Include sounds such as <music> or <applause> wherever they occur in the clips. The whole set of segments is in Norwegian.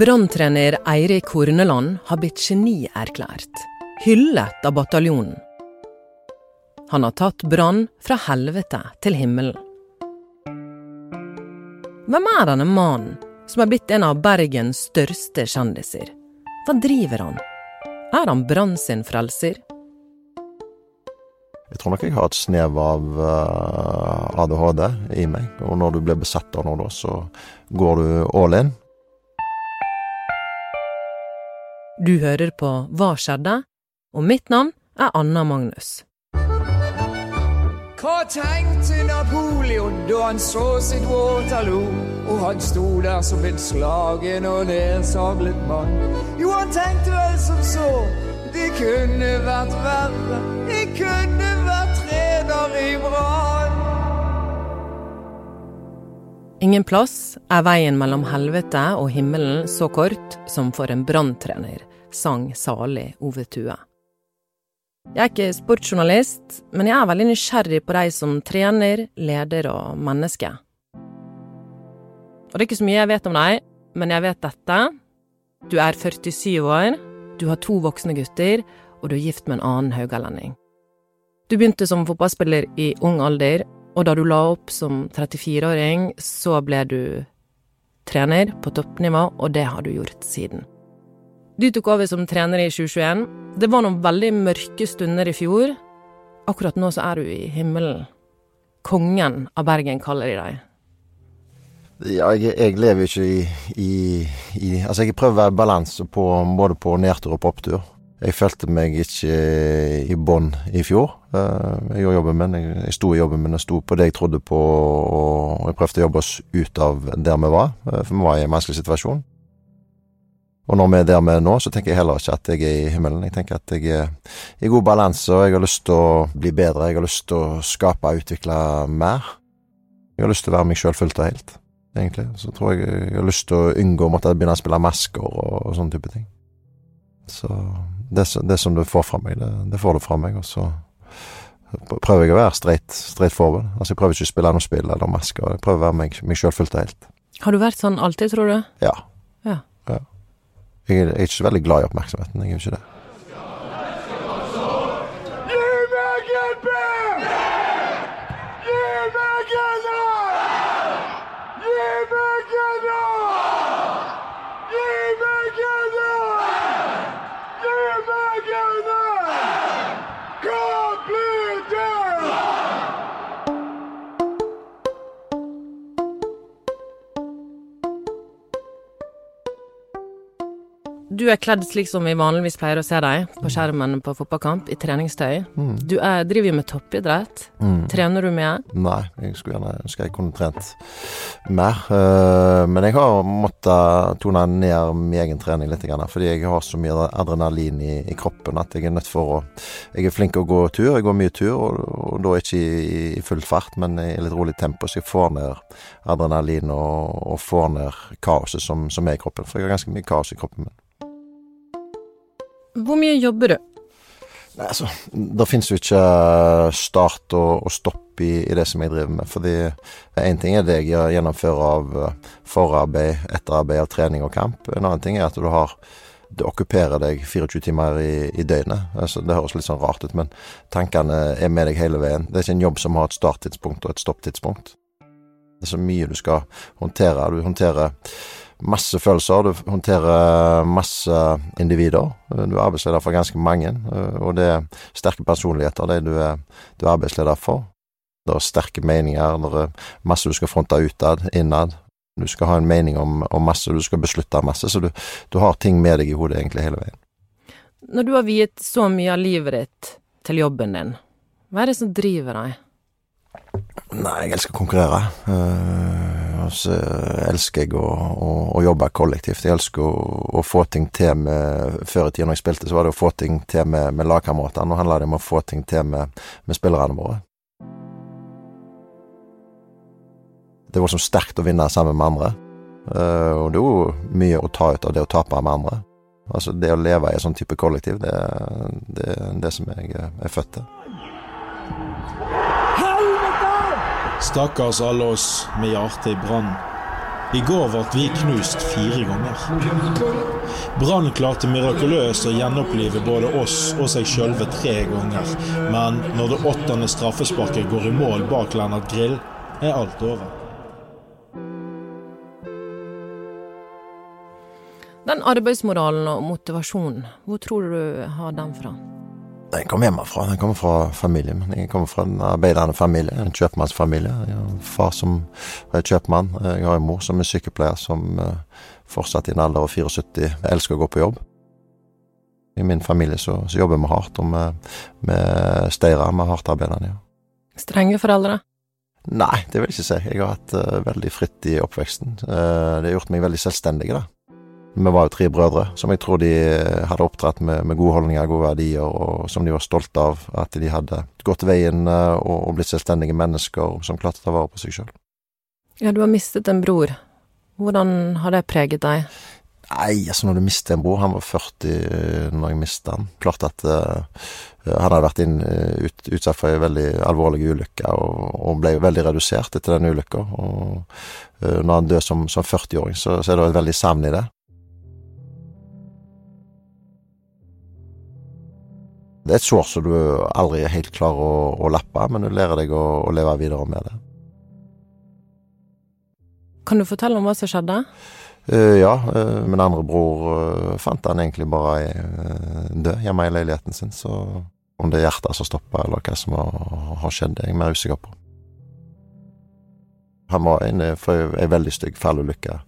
Branntrener Eirik Horneland har blitt genierklært, hyllet av bataljonen. Han har tatt Brann fra helvete til himmelen. Hvem er denne mannen som er blitt en av Bergens største kjendiser? Hva driver han? Er han Brann sin frelser? Jeg tror nok jeg har et snev av uh, ADHD i meg. Og når du blir besatt av noe, så går du all in. Du hører på Hva skjedde? Og mitt navn er Anna Magnus. Hva tenkte Napoleon da han så sitt Waterloo? Og han sto der som en slagen og nedsablet mann. Jo, han tenkte vel som så, det kunne vært verre. Jeg kunne vært trener i Brann. Ingen plass er veien mellom helvete og himmelen så kort som for en branntrener, sang salig Ove Tue. Jeg er ikke sportsjournalist, men jeg er veldig nysgjerrig på de som trener, leder og mennesker. Og det er ikke så mye jeg vet om deg, men jeg vet dette. Du er 47 år, du har to voksne gutter, og du er gift med en annen haugalending. Du begynte som fotballspiller i ung alder, og da du la opp som 34-åring, så ble du trener på toppnivå, og det har du gjort siden. Du tok over som trener i 2021. Det var noen veldig mørke stunder i fjor. Akkurat nå så er du i himmelen. Kongen av Bergen kaller de deg. Ja, jeg, jeg lever ikke i, i, i Altså, jeg prøver å være balanse på både på nedtur og på opptur. Jeg følte meg ikke i bånn i fjor. Eh, jeg gjorde jobben min, jeg sto i jobben min og sto på det jeg trodde på, og jeg prøvde å jobbe oss ut av der vi var, eh, for vi var i en vanskelig situasjon. Og når vi er der vi er nå, så tenker jeg heller ikke at jeg er i himmelen. Jeg tenker at jeg er i god balanse, og jeg har lyst til å bli bedre. Jeg har lyst til å skape og utvikle mer. Jeg har lyst til å være meg sjøl fullt og helt, egentlig. Så tror jeg jeg har lyst til å unngå å måtte begynne å spille masker og, og sånne type ting. Så det, det som du får fra meg, det, det får du fra meg, og så prøver jeg å være straight, straight forward. Altså, jeg prøver ikke å spille noe spill eller masker. Jeg prøver å være meg, meg sjøl fullt og helt. Har du vært sånn alltid, tror du? Ja. Ja. Jeg er, ikke så veldig glad i oppmerksomheten. Jeg er ikke det. Du er kledd slik som vi vanligvis pleier å se deg på skjermen på fotballkamp, i treningstøy. Du er, driver jo med toppidrett. Trener du mye? Nei, jeg skulle gjerne ønske jeg kunne trent mer. eh, men jeg har måttet tone ned min egen trening litt, fordi jeg har så mye adrenalin i, i kroppen at jeg er nødt for å Jeg er flink til å gå tur, jeg går mye tur, og, og da ikke i, i full fart, men i litt rolig tempo, så jeg får ned adrenalin og, og får ned kaoset som, som er i kroppen. For jeg har ganske mye kaos i kroppen min. Hvor mye jobber du? Nei, altså, Det finnes jo ikke start og, og stopp i, i det som jeg driver med. Fordi én ting er det jeg gjennomfører av eh, forarbeid, etterarbeid av trening og kamp. En annen ting er at du har det okkuperer deg 24 timer i, i døgnet. Altså, det høres litt sånn rart ut, men tankene er med deg hele veien. Det er ikke en jobb som har et starttidspunkt og et stopptidspunkt. Det er så mye du skal håndtere. Du håndterer masse følelser, du håndterer masse individer. Du er arbeidsleder for ganske mange, og det er sterke personligheter, det du er, du er arbeidsleder for. Det er sterke meninger, det er masse du skal fronte utad, innad. Du skal ha en mening om, om masse, du skal beslutte masse, så du, du har ting med deg i hodet egentlig hele veien. Når du har viet så mye av livet ditt til jobben din, hva er det som driver deg? Nei, jeg elsker å konkurrere. Uh, så elsker jeg å, å, å, jobbe kollektivt. Jeg elsker å, å, få ting til med Før i tida når jeg spilte, så var det å få ting til med, med lagkameratene. Nå handler det om å få ting til med, med spillerne våre. Det var så sterkt å vinne sammen med andre. Uh, og det er jo mye å ta ut av det å tape med andre. Altså Det å leve i en sånn type kollektiv, det, det er det som jeg er født til. Stakkars alle oss med hjertet i brann. I går ble vi knust fire ganger. Brann klarte mirakuløst å gjenopplive både oss og seg sjølve tre ganger. Men når det åttende straffesparket går i mål bak Lennart Grill, er alt over. Den arbeidsmoralen og motivasjonen, hvor tror du har den fra? Den kommer hjemmefra. Den kommer fra familien min. Jeg kommer fra en arbeidende familie, en kjøpmannsfamilie. Jeg har en far som er kjøpmann. Jeg har en mor som er sykepleier, som eh, fortsatt i en alder av 74 elsker å gå på jobb. I min familie så, så jobber vi hardt, og vi steirer med hardtarbeidende. Ja. Strenge foreldre? Nei, det vil jeg ikke si. Jeg har hatt uh, veldig fritt i oppveksten. Uh, det har gjort meg veldig selvstendig, da. Vi var jo tre brødre som jeg tror de hadde oppdratt med, med gode holdninger, gode verdier, og som de var stolte av. At de hadde gått veien uh, og, og blitt selvstendige mennesker som klarte å ta vare på seg sjøl. Ja, du har mistet en bror. Hvordan har det preget deg? Nei, altså når du mister en bror Han var 40 når jeg mistet han. Klart at uh, han hadde vært inn, ut, utsatt for en veldig alvorlig ulykke og, og, ble veldig redusert etter den ulykka. Og uh, når han dør som, som 40-åring, så, så, er det et veldig savn i det. Det er et sår som du aldri er helt klar å, å lappe, men du lærer deg å, å leve videre med det. Kan du fortelle om hva som skjedde? Uh, ja, uh, min andre bror uh, fant han egentlig bare død hjemme i leiligheten sin, så om det er hjertet som stoppa, eller hva som har, har skjedd, det er jeg mer usikker på. Han var inne for ei veldig stygg fallulykke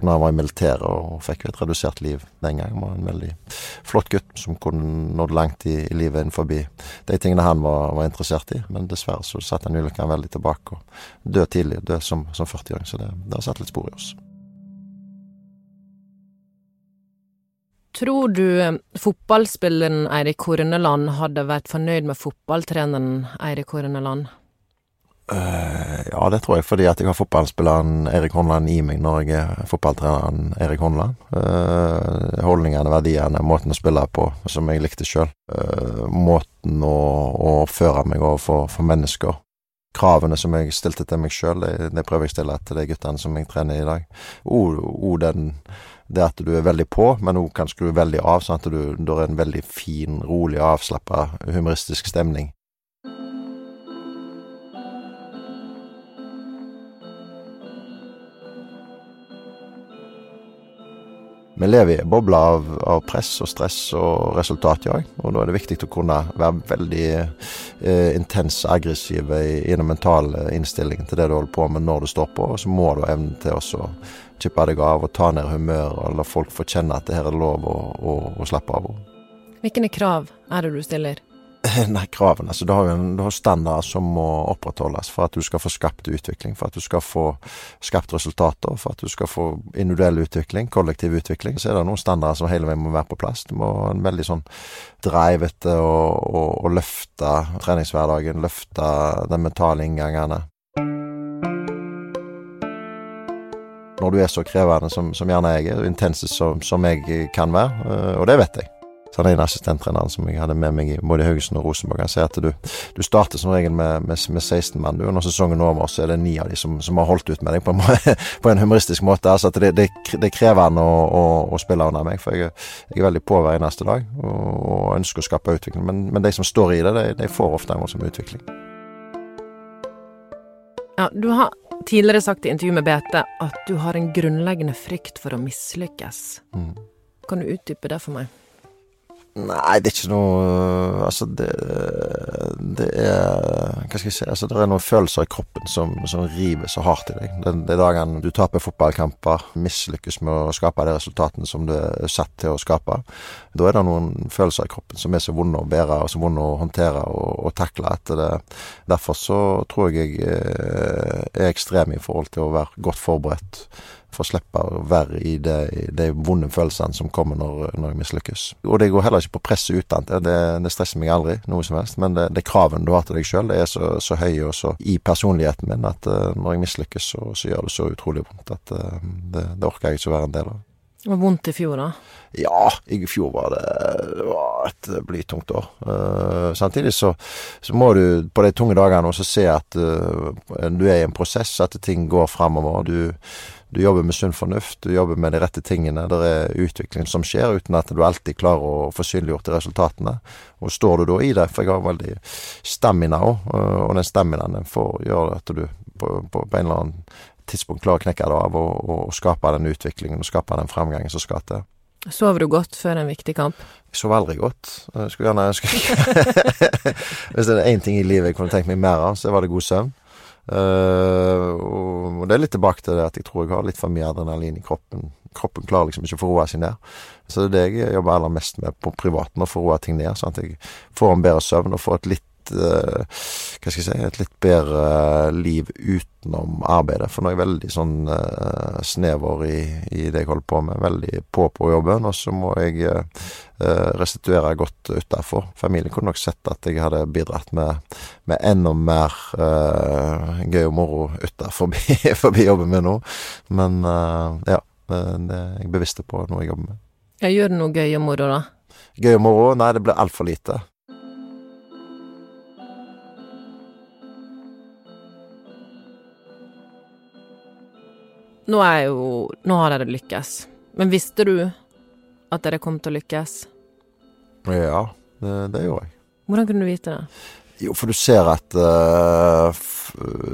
når han var i militæret og fikk jo et redusert liv den gangen. Han var en veldig flott gutt som kunne nådd langt i, i livet innenfor de tingene han var, var, interessert i. Men dessverre så satt den ulykken veldig tilbake og død tidlig, død som, som 40-åring. Så det, det har satt litt spor i oss. Tror du fotballspilleren Eirik Horneland hadde vært fornøyd med fotballtreneren Eirik Horneland? Uh, ja, det tror jeg fordi at jeg har fotballspilleren Erik Håndland i meg når jeg er fotballtreneren Erik Håndland. Uh, holdningene, verdiene, måten å spille på som jeg likte sjøl. Uh, måten å, å oppføre meg overfor for mennesker. Kravene som jeg stilte til meg sjøl, det, det, prøver jeg å stille til de guttene som jeg trener i dag. Og den det at du er veldig på, men òg kan skru veldig av, sånn at du, det er en veldig fin, rolig, avslappa, humoristisk stemning. Vi lever i en boble av, av, press og stress og resultatjag, og da er det viktig å kunne være veldig eh, intens aggressiv i, i den mentale innstillingen til det du holder på med når du står på, og så må du evne til å chippe deg av og ta ned humøret og la folk få kjenne at det her er lov å, å, å slappe av. Hvilke krav er det du stiller? <laughs> Nei, kravene. Altså, du har jo standarder som må opprettholdes for at du skal få skapt utvikling, for at du skal få skapt resultater, for at du skal få individuell utvikling, kollektiv utvikling. Så er det noen standarder som hele veien må være på plass. Du må ha en veldig sånn drive etter å, å, løfte treningshverdagen, løfte de mentale inngangene. Når du er så krevende som, som gjerne jeg er, intense som, som jeg kan være, øh, og det vet jeg. Så han ene assistenttreneren som jeg hadde med meg i både Haugesund og Rosenborg, han sier at du, du starter som regel med, med, med 16 mann, du, når sesongen er over, så er det ni av de som, som har holdt ut med deg på en, <laughs> på en humoristisk måte. Altså at det, det, det er krevende å, å, å, spille under meg, for jeg, jeg er veldig på hver eneste dag og, og, ønsker å skape utvikling. Men, men, de som står i det, de, de får ofte en voldsom utvikling. Ja, du har tidligere sagt i intervju med BT at du har en grunnleggende frykt for å mislykkes. Mm. Kan du utdype det for meg? Nei, det er ikke noe Altså, det, det er Hva skal jeg si Altså, det er noen følelser i kroppen som, som river så hardt i deg. Den, den dagen du taper fotballkamper, mislykkes med å skape de resultatene som du er satt til å skape, da er det noen følelser i kroppen som er så vonde å bære og så vonde å håndtere og, og takle. At det, derfor så tror jeg jeg eh, er ekstrem i forhold til å være godt forberedt for å slippe å være i de, de vonde følelsene som kommer når, når jeg mislykkes. Og det går heller ikke på presset utenat. Det, det, stresser meg aldri, noe som helst. Men det, det kravene du har til deg sjøl, er så, så høye og så i personligheten min at uh, når jeg mislykkes, så, så, gjør det så utrolig vondt at uh, det, det, orker jeg ikke å være en del av. Det var vondt i fjor, da? Ja, i fjor var det, det var et blytungt år. Uh, samtidig så, så, må du på de tunge dagene også se at uh, du er i en prosess, at ting går framover. Du, du jobber med sunn fornuft, du jobber med de rette tingene. Det er utvikling som skjer, uten at du alltid klarer å få synliggjort resultatene. Og står du da i det, for jeg har veldig stamina òg, og den staminaen får gjøre at du på, på, på, en eller annen tidspunkt klarer å knekke det av og, og skape den utviklingen og skape den fremgangen som skal til. Sover du godt før en viktig kamp? Jeg sover aldri godt. Jeg skulle gjerne ønske <laughs> Hvis det er én ting i livet jeg kunne tenkt meg mer av, så var det god søvn. Uh, og det er litt tilbake til det at jeg tror jeg har litt for mye adrenalin i kroppen. Kroppen klarer liksom ikke å få roa seg ned. Så det er det jeg jobber aller mest med på privaten, å få roa ting ned. Sånn at jeg får en bedre søvn og får et litt Hva skal jeg si Et litt bedre liv utenom arbeidet. For nå er jeg veldig sånn uh, snever i, i, det jeg holder på med. Veldig på på jobben. Og så må jeg uh, restituere godt utafor. Familien kunne nok sett at jeg hadde bidratt med, med enda mer gøy og moro utafor <laughs> forbi jobben min nå. Men ja. Det er jeg bevisst på noe jeg jobber med. Ja, gjør du noe gøy og moro, da? Gøy og moro? Nei, det blir altfor lite. Nå er jo Nå har dere lykkes. Men visste du at dere kom til å lykkes? Ja, det, det gjorde jeg. Hvordan kunne du vite det? Jo, for du ser at uh,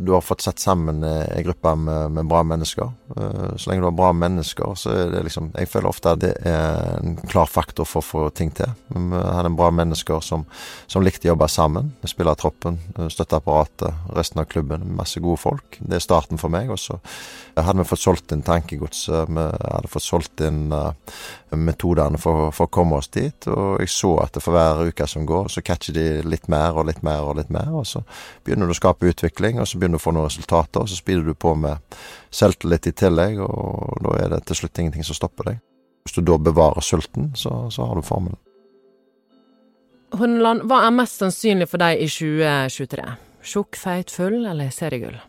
du har fått satt sammen ei gruppe med, med, bra mennesker. Uh, så lenge du har bra mennesker, så er det liksom Jeg føler ofte at det er en klar faktor for å få ting til. Vi hadde bra mennesker som, som likte å jobbe sammen. Spillertroppen, troppen, støtteapparatet, resten av klubben. Masse gode folk. Det er starten for meg. Og så hadde vi fått solgt inn tankegodset. Vi hadde fått solgt inn uh, metodene for, for, å komme oss dit. Og jeg så at for hver uke som går, så catcher de litt mer og litt mer og litt mer. Og så begynner du å skape utvikling, og så begynner du å få noen resultater. Og så speeder du på med selvtillit i tillegg, og da er det til slutt ingenting som stopper deg. Hvis du da bevarer sulten, så, så har du formelen. Hundeland, hva er mest sannsynlig for deg i 2023? Tjukk, feit, full eller seriegull?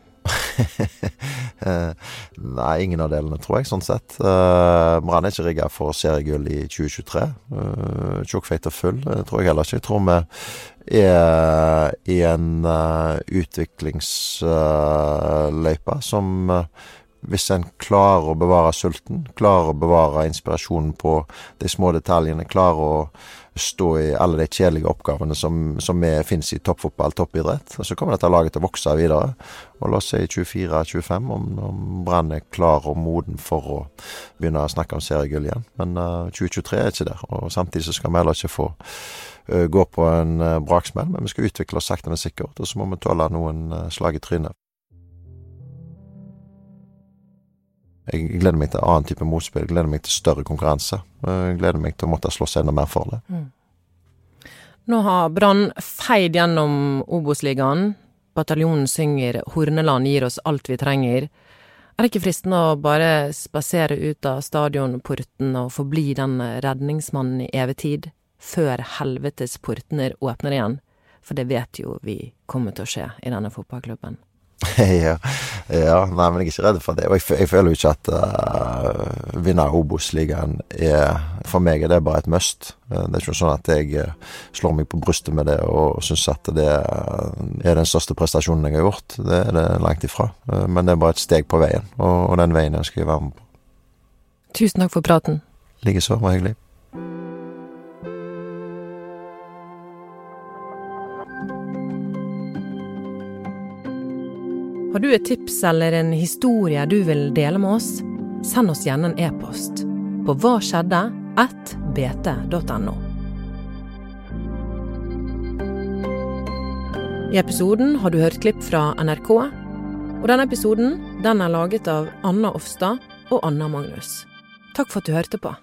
<laughs> Nei, ingen av delene, tror jeg, sånn sett. Uh, Brann er ikke rigga for seriegull i 2023. Uh, Tjukkfeit og full uh, tror jeg heller ikke. Jeg tror vi er i en uh, utviklingsløype som hvis en klarer å bevare sulten, klarer å bevare inspirasjonen på de små detaljene, klarer å stå i alle de kjedelige oppgavene som, som finnes i toppfotball, toppidrett. Og så kommer dette laget til å vokse videre. Og la oss si 24-25, om, om Brann er klar og moden for å begynne å snakke om seriegull igjen. Men uh, eh, 2023 er ikke der. Og samtidig så skal vi heller ikke få uh, gå på en uh, braksmell, men vi skal utvikle oss sakte, men sikkert. Og så må vi tåle noen slag i trynet. Jeg gleder meg til annen type motspill. Jeg gleder meg til større konkurranse. Jeg gleder meg til å måtte slåss enda mer for det. Mm. Nå har Brann feid gjennom Obos-ligaen. Bataljonen synger 'Horneland gir oss alt vi trenger'. Er det ikke fristende å bare spasere ut av stadionporten og forbli den redningsmannen i evig tid, før helvetes portner åpner igjen? For det vet jo vi kommer til å skje i denne fotballklubben. <laughs> ja, ja, nei, men jeg er ikke redd for det. Og jeg, jeg føler jo ikke at uh, vinne Obos-ligaen er For meg er det bare et must. Uh, det er ikke sånn at jeg uh, slår meg på brystet med det og syns at det er den største prestasjonen jeg har gjort. Det er det langt ifra. men det er bare et steg på veien, og, og den veien ønsker jeg være med på. Tusen takk for praten. Likeså. Var hyggelig. Har du et tips eller en historie du vil dele med oss? Send oss gjerne en e-post på hva skjedde at bt.no. I episoden har du hørt klipp fra NRK, og denne episoden den er laget av Anna Offstad og Anna Magnus. Takk for at du hørte på.